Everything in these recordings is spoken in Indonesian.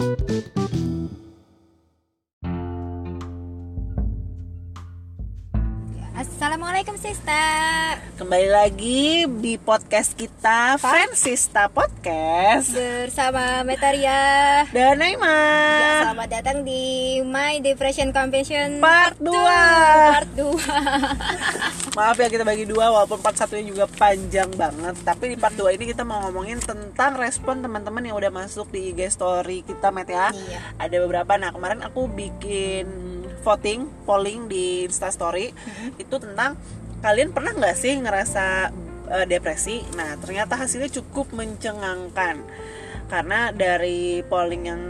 thank you Assalamualaikum Sista Kembali lagi di podcast kita Fransista Podcast. Bersama Metaria. Dan Naima. Ya, Selamat datang di My Depression Convention Part 2 Part 2 Maaf ya kita bagi dua walaupun part satunya juga panjang banget. Tapi di part 2 ini kita mau ngomongin tentang respon teman-teman yang udah masuk di IG story kita Met ya. Iya. Ada beberapa, nah kemarin aku bikin voting, polling di Instastory Mm-hmm. Itu tentang kalian pernah nggak sih ngerasa eh, depresi? Nah ternyata hasilnya cukup mencengangkan Karena dari polling yang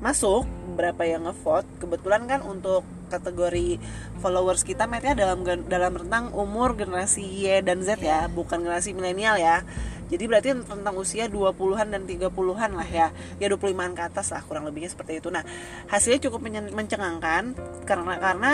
masuk berapa yang ngevote kebetulan kan untuk kategori followers kita metnya dalam dalam rentang umur generasi Y dan Z ya bukan generasi milenial ya jadi berarti tentang usia 20-an dan 30-an lah ya. Ya 25-an ke atas lah kurang lebihnya seperti itu. Nah hasilnya cukup mencengangkan karena karena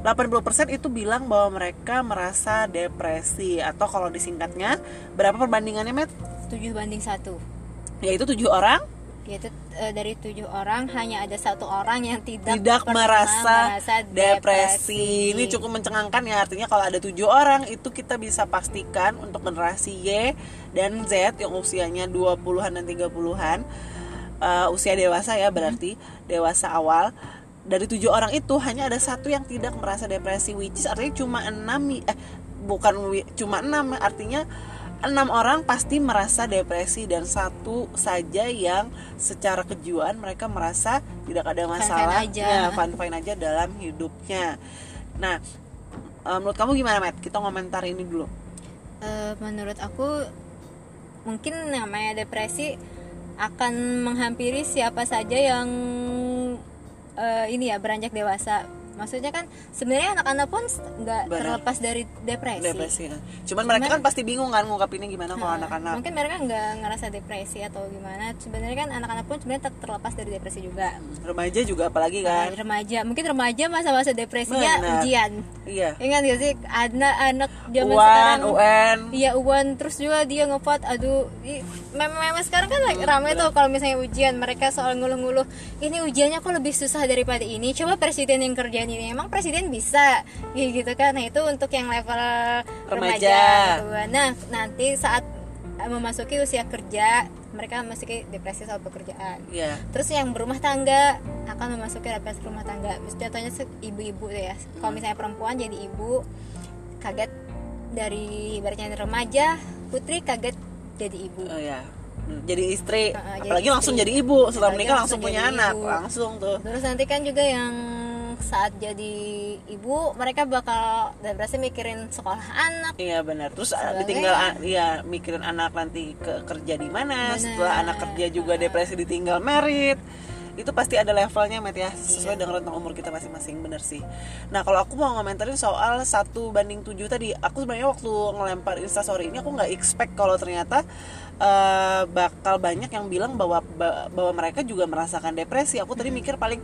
80% itu bilang bahwa mereka merasa depresi. Atau kalau disingkatnya berapa perbandingannya Met? 7 banding 1 yaitu tujuh orang Yaitu eh, dari tujuh orang hanya ada satu orang yang tidak, tidak merasa, merasa depresi. Ini cukup mencengangkan ya artinya kalau ada tujuh orang itu kita bisa pastikan untuk generasi Y dan Z yang usianya 20-an dan 30-an uh, usia dewasa ya berarti dewasa awal dari tujuh orang itu hanya ada satu yang tidak merasa depresi which is artinya cuma enam eh bukan cuma enam artinya enam orang pasti merasa depresi dan satu saja yang secara kejiwaan mereka merasa tidak ada masalah. aja. ya fine fine aja dalam hidupnya. Nah eh, menurut kamu gimana Matt? Kita komentar ini dulu. Eh, menurut aku mungkin namanya depresi akan menghampiri siapa saja yang eh, ini ya beranjak dewasa maksudnya kan sebenarnya anak-anak pun nggak terlepas dari depresi, depresi ya. cuman mereka kan pasti bingung kan ngungkapinnya gimana kalau Nah, anak-anak. mungkin mereka nggak ngerasa depresi atau gimana. Sebenarnya kan anak-anak pun sebenarnya ter- terlepas dari depresi juga. Remaja juga apalagi kan. Nah, remaja mungkin remaja masa-masa depresinya Benar. ujian. Iya. Ingat gak sih anak-anak zaman UAN sekarang? UN Iya Uwan terus juga dia ngevote aduh meme-meme sekarang kan Hmm, rame tuh kalau misalnya ujian. Mereka soal ngeluh-ngeluh ini ujiannya kok lebih susah daripada ini? Coba presiden yang kerjaan ini emang presiden bisa gitu kan nah itu untuk yang level remaja, Remaja. gitu kan. nah nanti saat eh, memasuki usia kerja mereka memasuki depresi soal pekerjaan iya Terus yang berumah tangga akan memasuki depresi rumah tangga. Contohnya ibu-ibu ya. Kalau misalnya perempuan jadi ibu kaget dari ibaratnya remaja, putri kaget jadi ibu. Oh ya. Jadi istri, jadi apalagi langsung istri. jadi ibu setelah menikah langsung langsung punya jadi anak, ibu. langsung tuh. Terus nanti kan juga yang saat jadi ibu mereka bakal depresi mikirin sekolah anak. Iya benar. Terus Sebagai- ditinggal a- iya mikirin anak nanti ke kerja di mana. Setelah anak kerja juga depresi ditinggal merit. Itu pasti ada levelnya Met ya sesuai Iya. dengan rentang umur kita masing-masing bener sih. Nah kalau aku mau ngomentarin soal satu banding 7 tadi, aku sebenarnya waktu ngelempar instastory ini aku nggak expect kalau ternyata eh, bakal banyak yang bilang bahwa ba- bahwa mereka juga merasakan depresi. Aku tadi mikir paling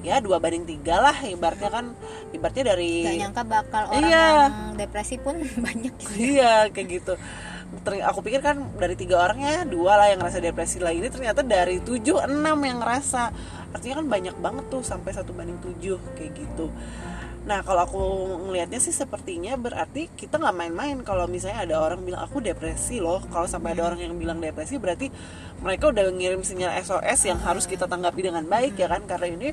ya dua banding tiga lah ibaratnya kan ibaratnya dari Gak nyangka bakal orang Iya. yang depresi pun banyak gitu. iya kayak gitu aku pikir kan dari tiga orangnya dua lah yang ngerasa depresi. Lah ini ternyata dari tujuh enam yang ngerasa. Artinya kan banyak banget tuh sampai satu banding tujuh kayak gitu. Nah kalau aku ngelihatnya sih sepertinya berarti kita nggak main-main. Kalau misalnya ada orang bilang aku depresi loh. Kalau sampai ada orang yang bilang depresi berarti mereka udah ngirim sinyal SOS yang harus kita tanggapi dengan baik ya kan? Karena ini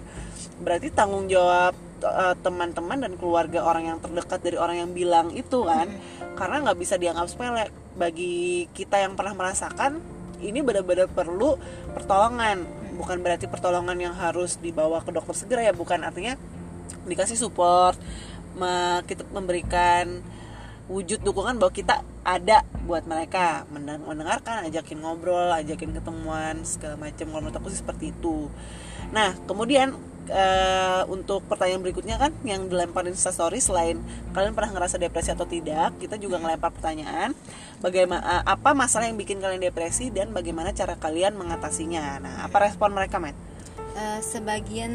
berarti tanggung jawab eh, teman-teman dan keluarga orang yang terdekat dari orang yang bilang itu kan? Karena nggak bisa dianggap sepele bagi kita yang pernah merasakan ini benar-benar perlu pertolongan. Bukan berarti pertolongan yang harus dibawa ke dokter segera ya bukan. Artinya dikasih support kita memberikan wujud dukungan bahwa kita ada buat mereka. Mendeng- mendengarkan ajakin ngobrol ajakin ketemuan segala macam kalau menurut aku sih seperti itu. Nah kemudian eh, untuk pertanyaan berikutnya kan yang dilempar di Instastory selain kalian pernah ngerasa depresi atau tidak kita juga ngelempar pertanyaan bagaimana apa masalah yang bikin kalian depresi dan bagaimana cara kalian mengatasinya? Nah apa respon mereka Matt? Eh, sebagian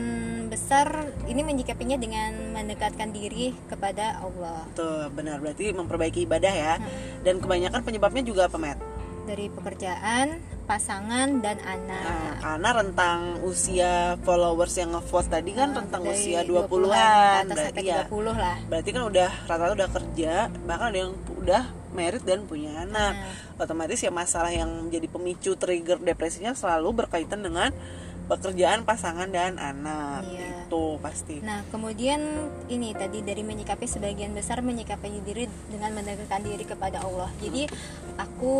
besar ini menyikapinya dengan mendekatkan diri kepada Allah Tuh benar berarti memperbaiki ibadah ya dan kebanyakan penyebabnya juga apa Matt? dari pekerjaan pasangan dan Nah, anak. karena rentang usia followers yang ngevote tadi kan rentang Dari usia 20-an 20-an ke atas berarti sampai ya 30 lah. berarti kan udah rata-rata udah kerja bahkan ada yang udah merit dan punya anak Nah. otomatis ya masalah yang menjadi pemicu trigger depresinya selalu berkaitan dengan pekerjaan pasangan dan anak Iya. itu pasti Nah, kemudian ini tadi dari menyikapi sebagian besar menyikapi diri dengan mendekatkan diri kepada Allah. Jadi aku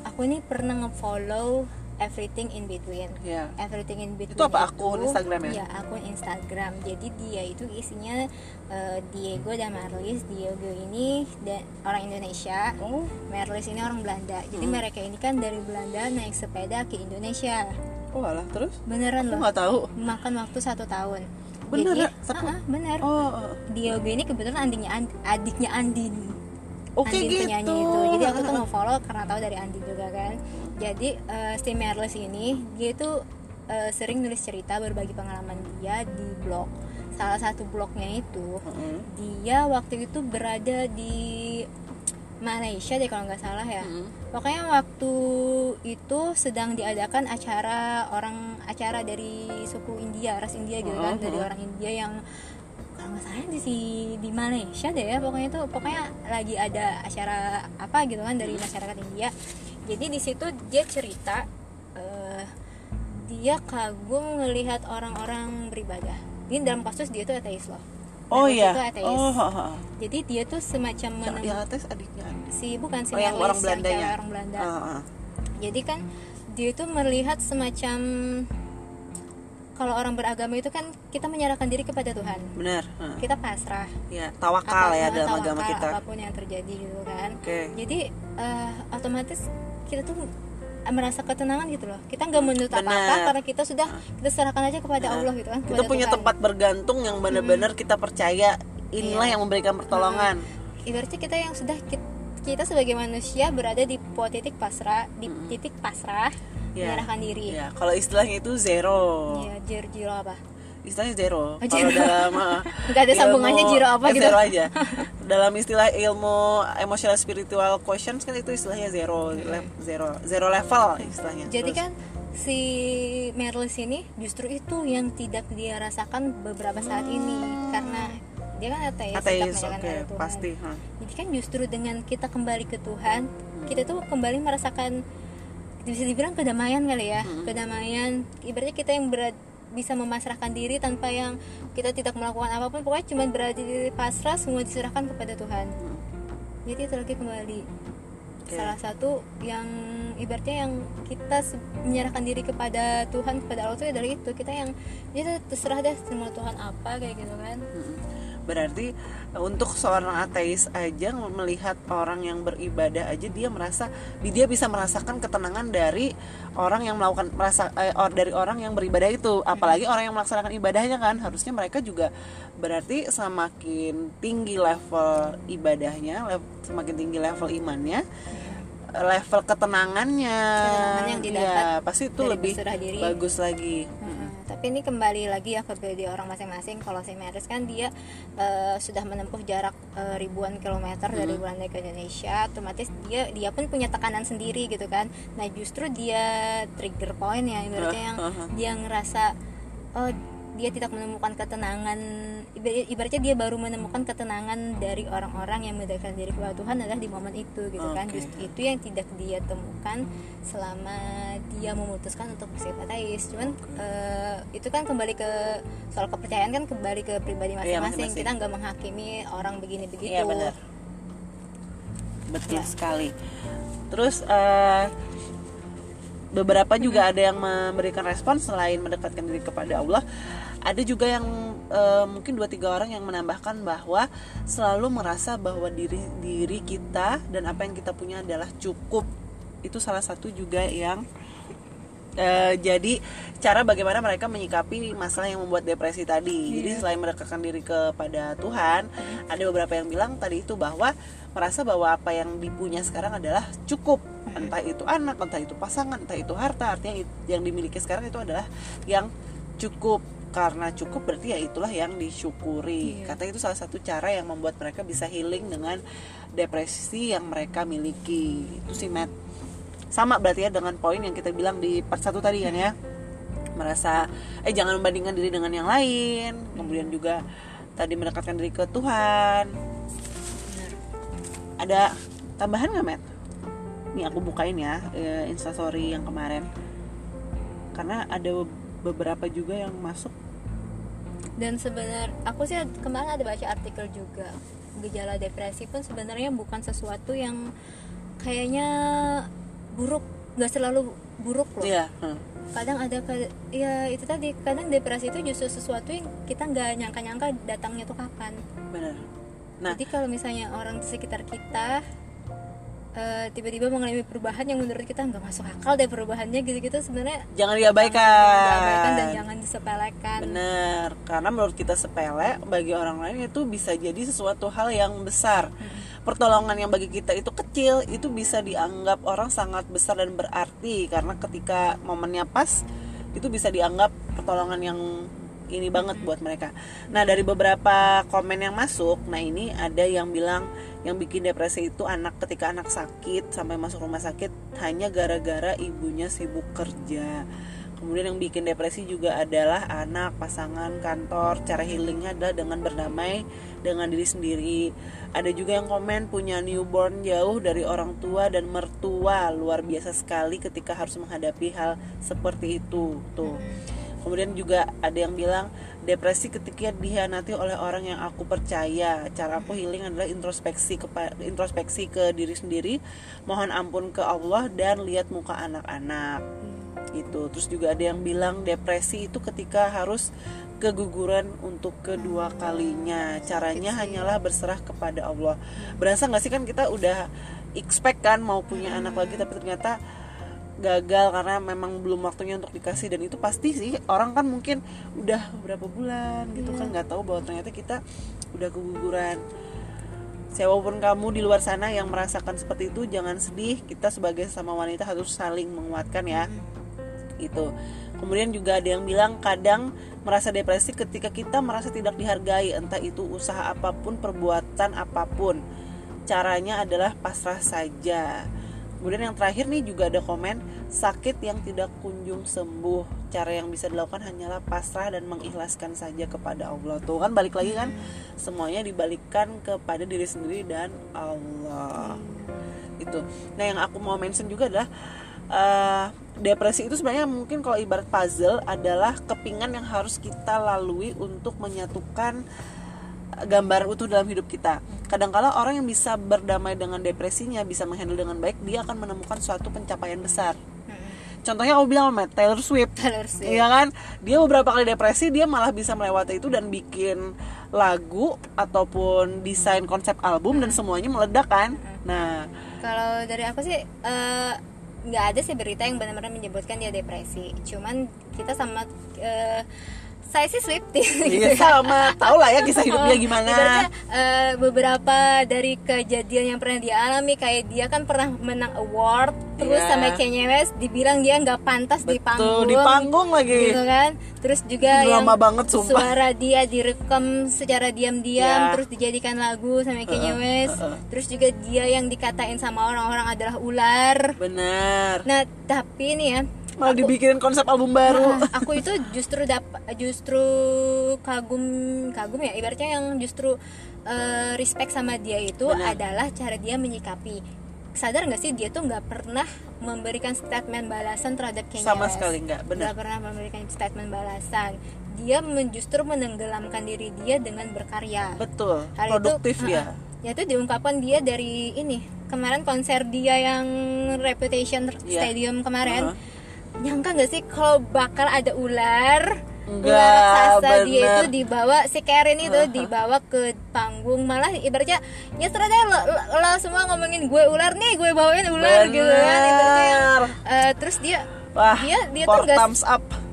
aku ini pernah nge-follow everything in between. ya Everything in between Itu apa, akun Instagram ya? Iya, akun Instagram. Jadi dia itu isinya eh, Diego dan Marlis. Diego ini da- orang Indonesia. oh Marlis ini orang Belanda. Jadi Hmm. mereka ini kan dari Belanda naik sepeda ke Indonesia. Oh alah terus Beneran aku loh. nggak tahu Makan waktu satu tahun. Bener Jadi, ya? Satu- ah, bener. oh oh. Diogo ini kebetulan adiknya An- adiknya Andin. oke Andin gitu penyanyi itu. Jadi aku tuh nge-follow karena tahu dari Andin juga kan. Jadi eh, si Merles ini dia itu eh, sering nulis cerita berbagi pengalaman dia di blog. Salah satu blognya itu Mm-mm. dia waktu itu berada di Malaysia deh kalau nggak salah ya. Mm-mm. Pokoknya waktu itu sedang diadakan acara orang acara dari suku India, ras India gitu kan, Oh, dari oh. orang India yang kalau nggak salah di si- di Malaysia deh ya, pokoknya itu pokoknya lagi ada acara apa gitu kan dari masyarakat India. Jadi di situ dia cerita eh, dia kagum melihat orang-orang beribadah. Ini dalam kasus dia tuh ateis loh. Oh Mereka iya itu ateis. oh, oh, oh. Jadi dia tuh semacam yang, menem- yang atas adiknya si bukan si Oh, yang orang Belandanya. cewek orang Belanda. Ah, ah. Jadi kan dia itu melihat semacam kalau orang beragama itu kan kita menyerahkan diri kepada Tuhan. benar ah. Kita pasrah. ya tawakal ya dalam tawakal agama kita apa pun yang terjadi gitu kan. oke Jadi eh, otomatis kita tuh merasa ketenangan gitu loh. Kita nggak menuntut apa-apa Benar. karena kita sudah kita serahkan aja kepada Allah gitu kan. kita punya Tuhan. tempat bergantung yang benar-benar kita percaya inilah Iya. yang memberikan pertolongan ibaratnya kita yang sudah kita, kita sebagai manusia berada di titik pasrah, di titik pasrah, Iya. menyerahkan diri. ya kalau istilahnya itu zero Iya, jir jiro apa? Istilahnya zero Oh, kalau zero. dalam uh, Nggak ada sambungannya ilmu- zero apa eh, gitu. zero aja dalam istilah ilmu emotional spiritual questions kan itu istilahnya zero le- zero zero level istilahnya Jadi Terus, kan si Merlis ini justru itu yang tidak dia rasakan beberapa saat ini karena dia kan ateis, ateis oke ada Tuhan. pasti huh. Jadi kan justru dengan kita kembali ke Tuhan, kita tuh kembali merasakan bisa dibilang kedamaian kali ya, kedamaian. Ibaratnya kita yang berat bisa memasrahkan diri tanpa yang kita tidak melakukan apa pun, pokoknya cuma berada di pasrah, semua diserahkan kepada Tuhan. Jadi itu lagi kembali Oke. salah satu yang ibaratnya yang kita menyerahkan diri kepada Tuhan kepada Allah itu adalah itu kita yang ya terserah deh semua Tuhan apa kayak gitu kan. Berarti uh, untuk seorang ateis aja melihat orang yang beribadah aja dia merasa dia bisa merasakan ketenangan dari orang yang melakukan merasa eh, or- dari orang yang beribadah itu. Apalagi orang yang melaksanakan ibadahnya kan. Harusnya mereka juga berarti semakin tinggi level ibadahnya lev- semakin tinggi level imannya level ketenangannya, Ketenangan yang didapat ya, pasti itu lebih diri. bagus lagi. Mm-mm. Tapi ini kembali lagi ya ke pribadi orang masing-masing. Kalau si Meris kan dia eh, sudah menempuh jarak eh, ribuan kilometer dari Belanda ke Indonesia otomatis dia dia pun punya tekanan sendiri gitu kan. Nah justru dia trigger point ya ibaratnya yang dia ngerasa oh dia tidak menemukan ketenangan iba- ibaratnya dia baru menemukan ketenangan dari orang-orang yang mendekatkan diri kepada Tuhan adalah di momen itu gitu kan Oke. justru itu yang tidak dia temukan selama dia memutuskan untuk bersifat ateis cuman eh, itu kan kembali ke soal kepercayaan kan kembali ke pribadi Iya, masing-masing masing-masing. kita nggak menghakimi orang begini begitu benar. Betul Ya. sekali. Terus eh, beberapa juga ada yang memberikan respon selain mendekatkan diri kepada Allah, ada juga yang eh, mungkin dua tiga orang yang menambahkan bahwa selalu merasa bahwa diri diri kita dan apa yang kita punya adalah cukup. Itu salah satu juga yang Eh, jadi cara bagaimana mereka menyikapi masalah yang membuat depresi tadi. Jadi selain mendekatkan diri kepada Tuhan, ada beberapa yang bilang tadi itu bahwa merasa bahwa apa yang dipunya sekarang adalah cukup. Entah itu anak, entah itu pasangan, entah itu harta. Artinya yang dimiliki sekarang itu adalah yang cukup. Karena cukup berarti ya itulah yang disyukuri. Iya. Kata itu salah satu cara yang membuat mereka bisa healing dengan depresi yang mereka miliki. Itu sih Matt. Sama berarti ya dengan poin yang kita bilang di part satu tadi kan ya. Merasa eh jangan membandingkan diri dengan yang lain. Kemudian juga tadi mendekatkan diri ke Tuhan. Ada tambahan nggak Matt? Nih aku bukain ya eh, instastory yang kemarin. Karena ada beberapa juga yang masuk. Dan sebenarnya aku sih kemarin ada baca artikel juga. Gejala depresi pun sebenarnya bukan sesuatu yang kayaknya buruk nggak selalu buruk loh Iya. hmm. kadang ada ya itu tadi kadang depresi itu justru sesuatu yang kita nggak nyangka-nyangka datangnya tuh kapan benar. Nah, jadi kalau misalnya orang di sekitar kita eh, tiba-tiba mengalami perubahan yang menurut kita nggak masuk akal deh perubahannya gitu-gitu sebenarnya jangan jangan diabaikan. dan jangan disepelekan Bener, karena menurut kita sepele, bagi orang lain itu bisa jadi sesuatu hal yang besar. Pertolongan yang bagi kita itu kecil, itu bisa dianggap orang sangat besar dan berarti karena ketika momennya pas, itu bisa dianggap pertolongan yang ini banget buat mereka. Nah dari beberapa komen yang masuk, nah ini ada yang bilang yang bikin depresi itu anak ketika anak sakit sampai masuk rumah sakit hanya gara-gara ibunya sibuk kerja. Kemudian yang bikin depresi juga adalah anak, pasangan, kantor. Cara healingnya adalah dengan berdamai dengan diri sendiri. Ada juga yang komen punya newborn jauh dari orang tua dan mertua luar biasa sekali ketika harus menghadapi hal seperti itu. Tuh. Kemudian juga ada yang bilang depresi ketika dihianati oleh orang yang aku percaya. Cara aku healing adalah introspeksi kepa- introspeksi ke diri sendiri, mohon ampun ke Allah dan lihat muka anak-anak gitu. Terus juga ada yang bilang depresi itu ketika harus keguguran untuk kedua kalinya. Caranya hanyalah berserah kepada Allah. Berasa nggak sih kan kita udah expect kan mau punya anak lagi tapi ternyata gagal karena memang belum waktunya untuk dikasih. Dan itu pasti sih orang kan mungkin udah berapa bulan gitu kan nggak tahu bahwa ternyata kita udah keguguran. Siapa pun kamu di luar sana yang merasakan seperti itu jangan sedih. Kita sebagai sama wanita harus saling menguatkan ya itu kemudian juga ada yang bilang kadang merasa depresi ketika kita merasa tidak dihargai entah itu usaha apa pun perbuatan apa pun. Caranya adalah pasrah saja. Kemudian yang terakhir nih juga ada komen sakit yang tidak kunjung sembuh. Cara yang bisa dilakukan hanyalah pasrah dan mengikhlaskan saja kepada Allah. Tuh kan balik lagi kan semuanya dibalikkan kepada diri sendiri dan Allah. Itu. Nah yang aku mau mention juga adalah eh, depresi itu sebenarnya mungkin kalau ibarat puzzle adalah kepingan yang harus kita lalui untuk menyatukan eh, gambaran utuh dalam hidup kita. Kadangkala orang yang bisa berdamai dengan depresinya, bisa menghandle dengan baik, dia akan menemukan suatu pencapaian besar. Contohnya aku bilang sama Taylor Swift. Taylor Swift. Iya kan? Dia beberapa kali depresi, dia malah bisa melewati itu dan bikin lagu ataupun desain konsep album dan semuanya meledak kan. Nah, kalau dari aku sih eh, nggak ada sih berita yang benar-benar menyebutkan dia depresi. Cuman kita sama eh, saya sih gitu iya ya. sama, tau lah ya kisah hidup dia Oh, gimana. ibaratnya, eh, beberapa dari kejadian yang pernah dia alami kayak dia kan pernah menang award terus Iya. sama Kanye West dibilang dia nggak pantas di panggung Betul, di panggung lagi. gitu kan terus juga yang banget, sumpah. suara dia direkam secara diam-diam Iya. terus dijadikan lagu sama Kanye West uh-uh. terus juga dia yang dikatain sama orang-orang adalah ular Benar. nah tapi nih ya Malah dibikinin konsep album baru. Nah, aku itu justru dap justru kagum kagum ya ibaratnya yang justru eh, respect sama dia itu Benar. adalah cara dia menyikapi sadar nggak sih dia tuh nggak pernah memberikan statement balasan terhadap Kanye Sama West. sekali nggak, benar. Nggak pernah memberikan statement balasan dia justru menenggelamkan diri dia dengan berkarya Betul. Hal Produktif itu, dia. uh-uh. ya itu diungkapkan dia dari ini kemarin konser dia yang Reputation Iya. Stadium kemarin Uh-huh. Nyangka nggak sih kalau bakal ada ular Enggak, ular raksasa dia bener. itu dibawa si Karen itu dibawa ke panggung malah ibaratnya ya ternyata lo, lo, lo semua ngomongin gue ular nih gue bawain ular gitu kan ibaratnya Bener. eh, terus dia Wah, dia dia tuh nggak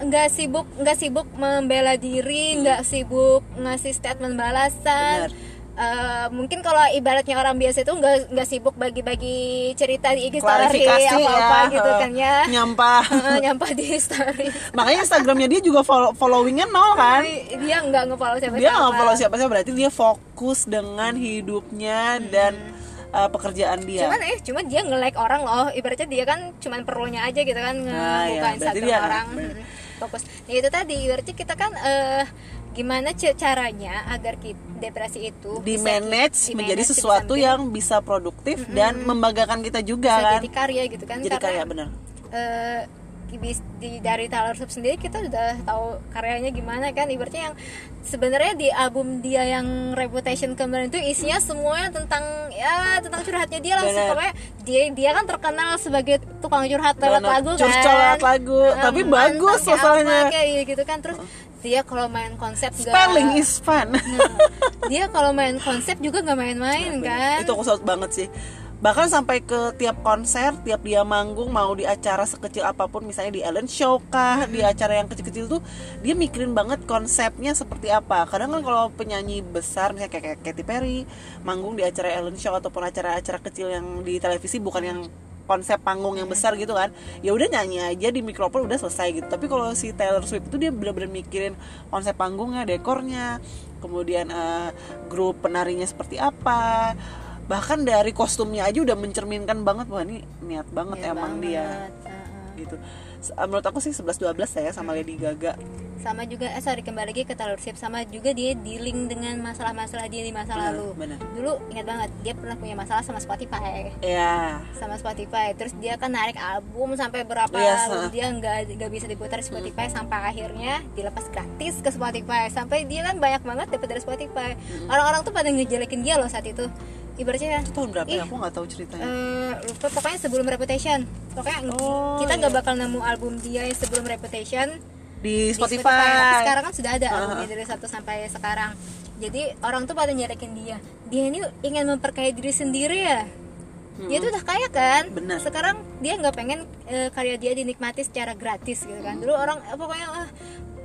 nggak sibuk nggak sibuk membela diri nggak sibuk ngasih statement balasan Benar. Eh, mungkin kalau ibaratnya orang biasa itu nggak nggak sibuk bagi-bagi cerita di IG story Klarifikasi apa apa ya. gitu kan ya. Nyampah. Eh, nyampah di story. Makanya Instagramnya dia juga follow followingnya nol kan. dia nggak nge-follow siapa Dia nggak follow siapa-siapa berarti dia fokus dengan hidupnya dan uh, pekerjaan dia. Cuman eh cuman dia nge-like orang loh. Ibaratnya dia kan cuman perlunya aja gitu kan ngebuka Nah, ya, Instagram dia- orang. Hmm, fokus. Nah itu tadi. Ibaratnya kita kan eh gimana caranya agar kita, depresi itu di manage menjadi sesuatu bisa yang bisa produktif dan membanggakan kita juga bisa kan. jadi karya gitu kan jadi Karena, kayak bener. eh, bis- di dari Taylor Swift sendiri kita sudah tahu karyanya gimana kan. Ibaratnya yang sebenarnya di album dia yang Reputation kemarin itu isinya semuanya tentang ya tentang curhatnya dia lah Bener. pokoknya dia dia kan terkenal sebagai tukang curhat lewat lagu kan. lewat lagu. Nah, Tapi bagus masalahnya. apa, kayak gitu kan. Terus dia kalau main konsep spelling is fun. Nah, dia kalau main konsep juga nggak main-main kan? Itu aku salut banget sih. Bahkan sampai ke tiap konser tiap dia manggung mau di acara sekecil apa pun misalnya di Ellen Show kah di acara yang kecil-kecil tuh dia mikirin banget konsepnya seperti apa. Kadang kan kalau penyanyi besar misalnya kayak, kayak Katy Perry manggung di acara Ellen Show ataupun acara-acara kecil yang di televisi bukan yang konsep panggung yang besar gitu kan ya udah nyanyi aja di mikrofon udah selesai gitu. Tapi kalau si Taylor Swift itu dia bener-bener mikirin konsep panggungnya dekornya kemudian eh, grup penarinya seperti apa. Bahkan dari kostumnya aja udah mencerminkan banget wah ini niat banget Ya emang banget. dia gitu menurut aku sih 11-12 saya sama Lady Gaga. Sama juga eh sorry kembali lagi ke Taylor Swift. Sama juga dia dealing dengan masalah-masalah dia di masa Benar, lalu. benar. dulu ingat banget dia pernah punya masalah sama Spotify. Ya sama Spotify. Terus dia kan narik album sampai berapa Yes, album uh. dia nggak nggak bisa diputar di Spotify sampai akhirnya dilepas gratis ke Spotify. Sampai dia kan banyak banget dapat dari Spotify. Orang-orang tuh pada ngejelekin dia loh saat itu ibaratnya itu tahun berapa Ih, ya aku nggak tahu ceritanya. Eh, lupa pokoknya sebelum Reputation. Pokoknya Oh, kita iya. nggak bakal nemu album dia yang sebelum Reputation. Di di Spotify, Tapi sekarang kan sudah ada Uh-huh. albumnya dari satu sampai sekarang. Jadi orang tuh pada nyelekin dia. Dia ini ingin memperkaya diri sendiri ya. Dia tuh udah kaya kan? Benar. sekarang dia nggak pengen eh, karya dia dinikmati secara gratis gitu kan. Dulu orang eh, pokoknya ah,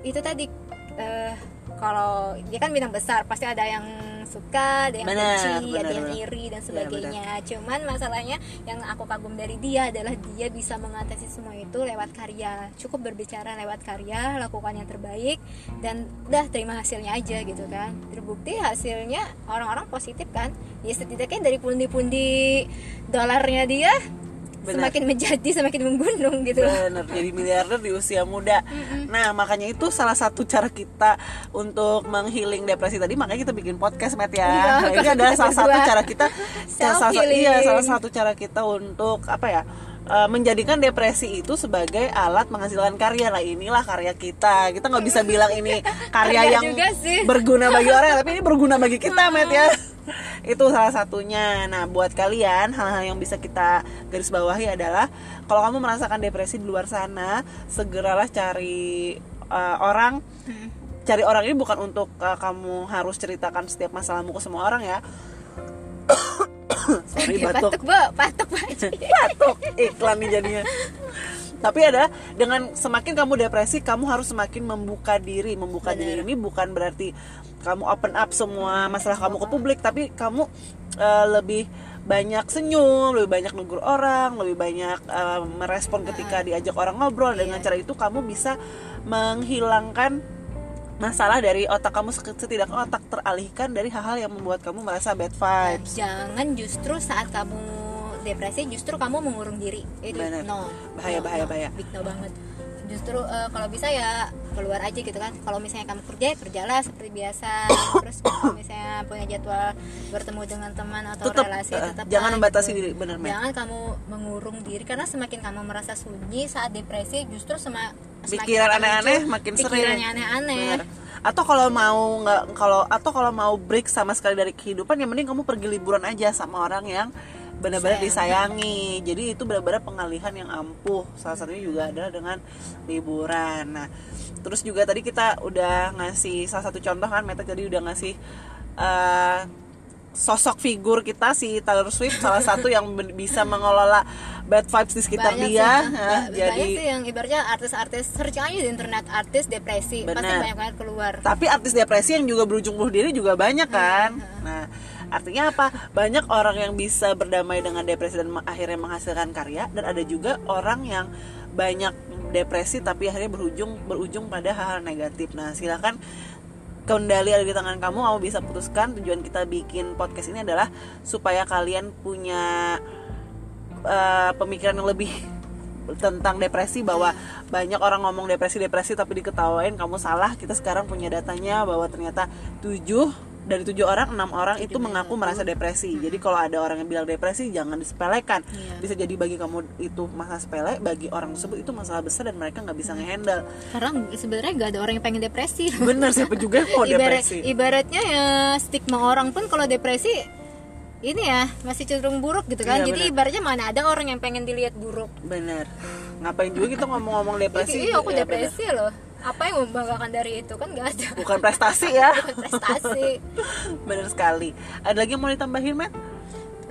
itu tadi eh, kalau dia kan bintang besar pasti ada yang suka ada yang Benar, benci benar, ada yang iri dan Benar, sebagainya. cuman masalahnya yang aku kagum dari dia adalah dia bisa mengatasi semua itu lewat karya. Cukup berbicara lewat karya lakukan yang terbaik dan udah terima hasilnya aja gitu kan. Terbukti hasilnya orang-orang positif kan. Ya setidaknya dari pundi-pundi dolarnya dia Benar. semakin menjadi semakin menggunung gitu Bener, jadi miliarder di usia muda. Nah, makanya itu salah satu cara kita untuk menghealing depresi tadi. Makanya kita bikin podcast, Matt ya. Iya, Nah, ini adalah salah satu cara kita, salah, iya, salah satu cara kita untuk apa ya? eh, menjadikan depresi itu sebagai alat menghasilkan karya lah inilah karya kita kita nggak bisa bilang ini karya Karya yang berguna bagi orang tapi ini berguna bagi kita Matt ya itu salah satunya. Nah buat kalian hal-hal yang bisa kita garis bawahi adalah kalau kamu merasakan depresi di luar sana segeralah cari uh, orang. Cari orang ini bukan untuk uh, kamu harus ceritakan setiap masalahmu ke semua orang ya. Sorry batuk. batuk bu. Batuk batuk batuk iklan nih jadinya tapi ada dengan semakin kamu depresi kamu harus semakin membuka diri. Membuka diri ini bukan berarti kamu open up semua masalah kamu ke publik tapi kamu eh, lebih banyak senyum lebih banyak negur orang lebih banyak eh, merespon ketika diajak orang ngobrol. Dengan cara itu kamu bisa menghilangkan masalah dari otak kamu setidaknya otak teralihkan dari hal-hal yang membuat kamu merasa bad vibes. Jangan justru saat kamu depresi justru kamu mengurung diri itu Benar. no Bahaya, No, bahaya, no. bahaya. big no banget justru eh, kalau bisa ya keluar aja gitu kan kalau misalnya kamu kerja ya kerjalah seperti biasa terus kalau misalnya punya jadwal bertemu dengan teman atau Tetep, relasi eh, tetap jangan membatasi diri, bener, Mel. jangan kamu mengurung diri karena semakin kamu merasa sunyi saat depresi justru sema, semakin pikiran aneh-aneh makin sering pikirannya aneh-aneh Bener. atau kalau mau nggak kalau atau kalau mau break sama sekali dari kehidupan yang mending kamu pergi liburan aja sama orang yang benar-benar disayangi. Jadi itu benar-benar pengalihan yang ampuh. Salah satunya juga adalah dengan liburan. Nah terus juga tadi kita udah ngasih salah satu contoh kan Meta tadi udah ngasih eh, sosok figur kita si Taylor Swift salah satu yang bisa mengelola bad vibes di sekitar banyak dia. sih, Nah, ba- jadi banyak sih yang ibaratnya artis-artis searching aja di internet artis depresi pasti Benar. banyak banget keluar. Tapi artis depresi yang juga berujung bunuh diri juga banyak kan. Nah artinya apa? Banyak orang yang bisa berdamai dengan depresi dan akhirnya menghasilkan karya dan ada juga orang yang banyak depresi tapi akhirnya berujung berujung pada hal-hal negatif. Nah silakan kendali ada di tangan kamu kamu bisa putuskan. Tujuan kita bikin podcast ini adalah supaya kalian punya uh, pemikiran yang lebih tentang depresi bahwa banyak orang ngomong depresi depresi tapi diketawain kamu salah. Kita sekarang punya datanya bahwa ternyata tujuh dari tujuh orang enam orang itu mengaku merasa depresi. Jadi kalau ada orang yang bilang depresi jangan disepelekan. Iya. bisa jadi bagi kamu itu masalah sepele bagi orang tersebut itu masalah besar dan mereka nggak bisa ngehandle. Karena sebenarnya gak ada orang yang pengen depresi. Bener siapa juga yang mau Ibarat, depresi? ibaratnya ya stigma orang pun kalau depresi ini ya masih cenderung buruk gitu kan. Iya, jadi benar. ibaratnya mana ada orang yang pengen dilihat buruk. Bener. Ngapain juga kita ngomong-ngomong depresi iya aku Ya, depresi loh apa yang membanggakan dari itu? Kan gak ada. Bukan prestasi ya. Bukan prestasi. Bener sekali. Ada lagi yang mau ditambahin Matt?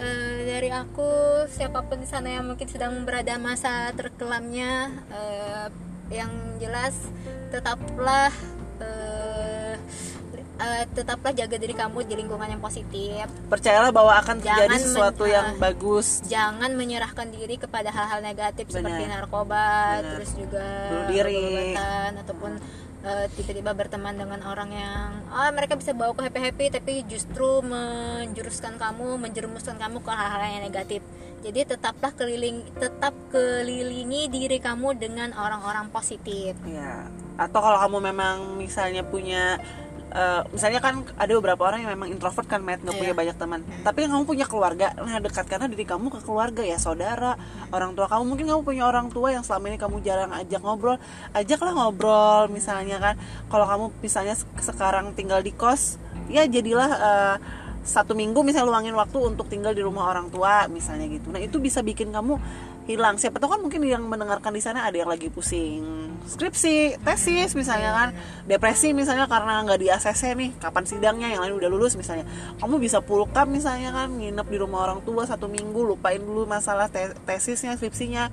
Eh, dari aku siapa pun di sana yang mungkin sedang berada masa terkelamnya eh, yang jelas tetaplah eh, eh, tetaplah jaga diri kamu di lingkungan yang positif percayalah bahwa akan terjadi Jangan sesuatu men- yang ah. bagus jangan menyerahkan diri kepada hal-hal negatif seperti Benar. narkoba Benar. terus juga Bunuh diri. ataupun eh, tiba-tiba berteman dengan orang yang ah mereka bisa bawa ke happy happy tapi justru menjuruskan kamu menjerumuskan kamu ke hal-hal yang negatif jadi tetaplah keliling tetap kelilingi diri kamu dengan orang-orang positif ya atau kalau kamu memang misalnya punya eh, misalnya kan ada beberapa orang yang memang introvert kan Matt nggak Iya. punya banyak teman. Tapi kamu punya keluarga. Nah dekatkanlah diri kamu ke keluarga ya saudara orang tua kamu. Mungkin kamu punya orang tua yang selama ini kamu jarang ajak ngobrol. Ajaklah ngobrol misalnya kan. Kalau kamu misalnya se- sekarang tinggal di kos ya jadilah eh, satu minggu misalnya luangin waktu untuk tinggal di rumah orang tua misalnya gitu. Nah itu bisa bikin kamu hilang. Siapa tahu kan mungkin yang mendengarkan di sana ada yang lagi pusing skripsi tesis misalnya kan depresi misalnya karena nggak di ACC nih kapan sidangnya yang lain udah lulus misalnya. Kamu bisa pulkam misalnya kan nginep di rumah orang tua satu minggu lupain dulu masalah te- tesisnya skripsinya.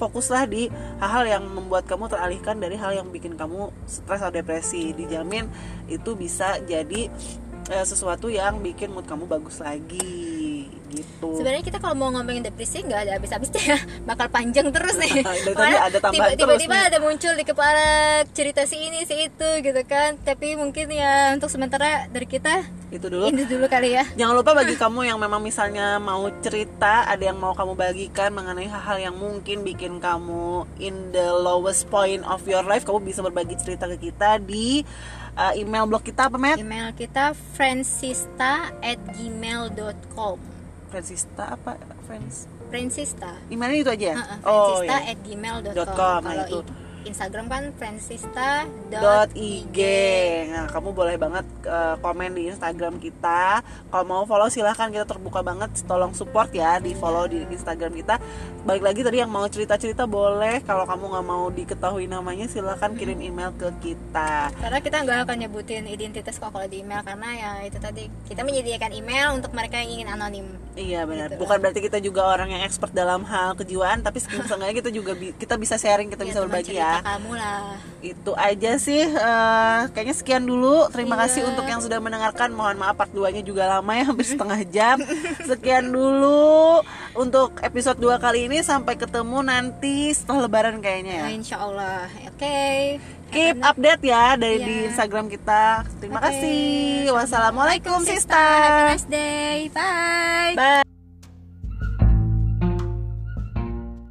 Fokuslah di hal-hal yang membuat kamu teralihkan dari hal yang bikin kamu stres atau depresi. Dijamin itu bisa jadi eh, sesuatu yang bikin mood kamu bagus lagi gitu. Sebenarnya kita kalau mau ngomongin depresi nggak ada habis-habisnya ya. Bakal panjang terus nih. Dari tadi Malah ada tambahan tiba- tiba-tiba ada muncul di kepala cerita si ini si itu gitu kan. Tapi mungkin ya untuk sementara dari kita itu dulu. ini dulu kali ya. Jangan lupa bagi kamu yang memang misalnya mau cerita, ada yang mau kamu bagikan mengenai hal-hal yang mungkin bikin kamu in the lowest point of your life, kamu bisa berbagi cerita ke kita di uh, email blog kita apa, Matt? email kita francista at gmail.com Francista apa? Friends? Francista Emailnya itu aja ya? Uh-uh, Francista iya. at gmail.com nah kalau itu. Instagram kan francista dot ig nah kamu boleh banget uh, komen di Instagram kita. Kalau mau follow silahkan. Kita terbuka banget. Tolong support ya di follow di Instagram kita. Balik lagi tadi yang mau cerita cerita boleh. Kalau kamu nggak mau diketahui namanya silahkan kirim email ke kita. Karena kita nggak akan nyebutin identitas kok kalau di email. Karena ya itu tadi kita menyediakan email untuk mereka yang ingin anonim. Iya benar. Gitu. bukan berarti kita juga orang yang expert dalam hal kejiwaan tapi seenggaknya kita juga bi- kita bisa sharing kita Ya, bisa berbagi cerita ya. kamu lah. Itu aja sih eh, kayaknya sekian dulu. Terima Iya. kasih untuk yang sudah mendengarkan. Mohon maaf part 2 nya juga lama ya hampir setengah jam. Sekian dulu untuk episode 2 kali ini. Sampai ketemu nanti setelah lebaran kayaknya ya. Nah, insya Allah oke. Keep update ya dari Iya. di Instagram kita. Terima Oke. kasih. wassalamualaikum Happy sister. nice day. Bye. Bye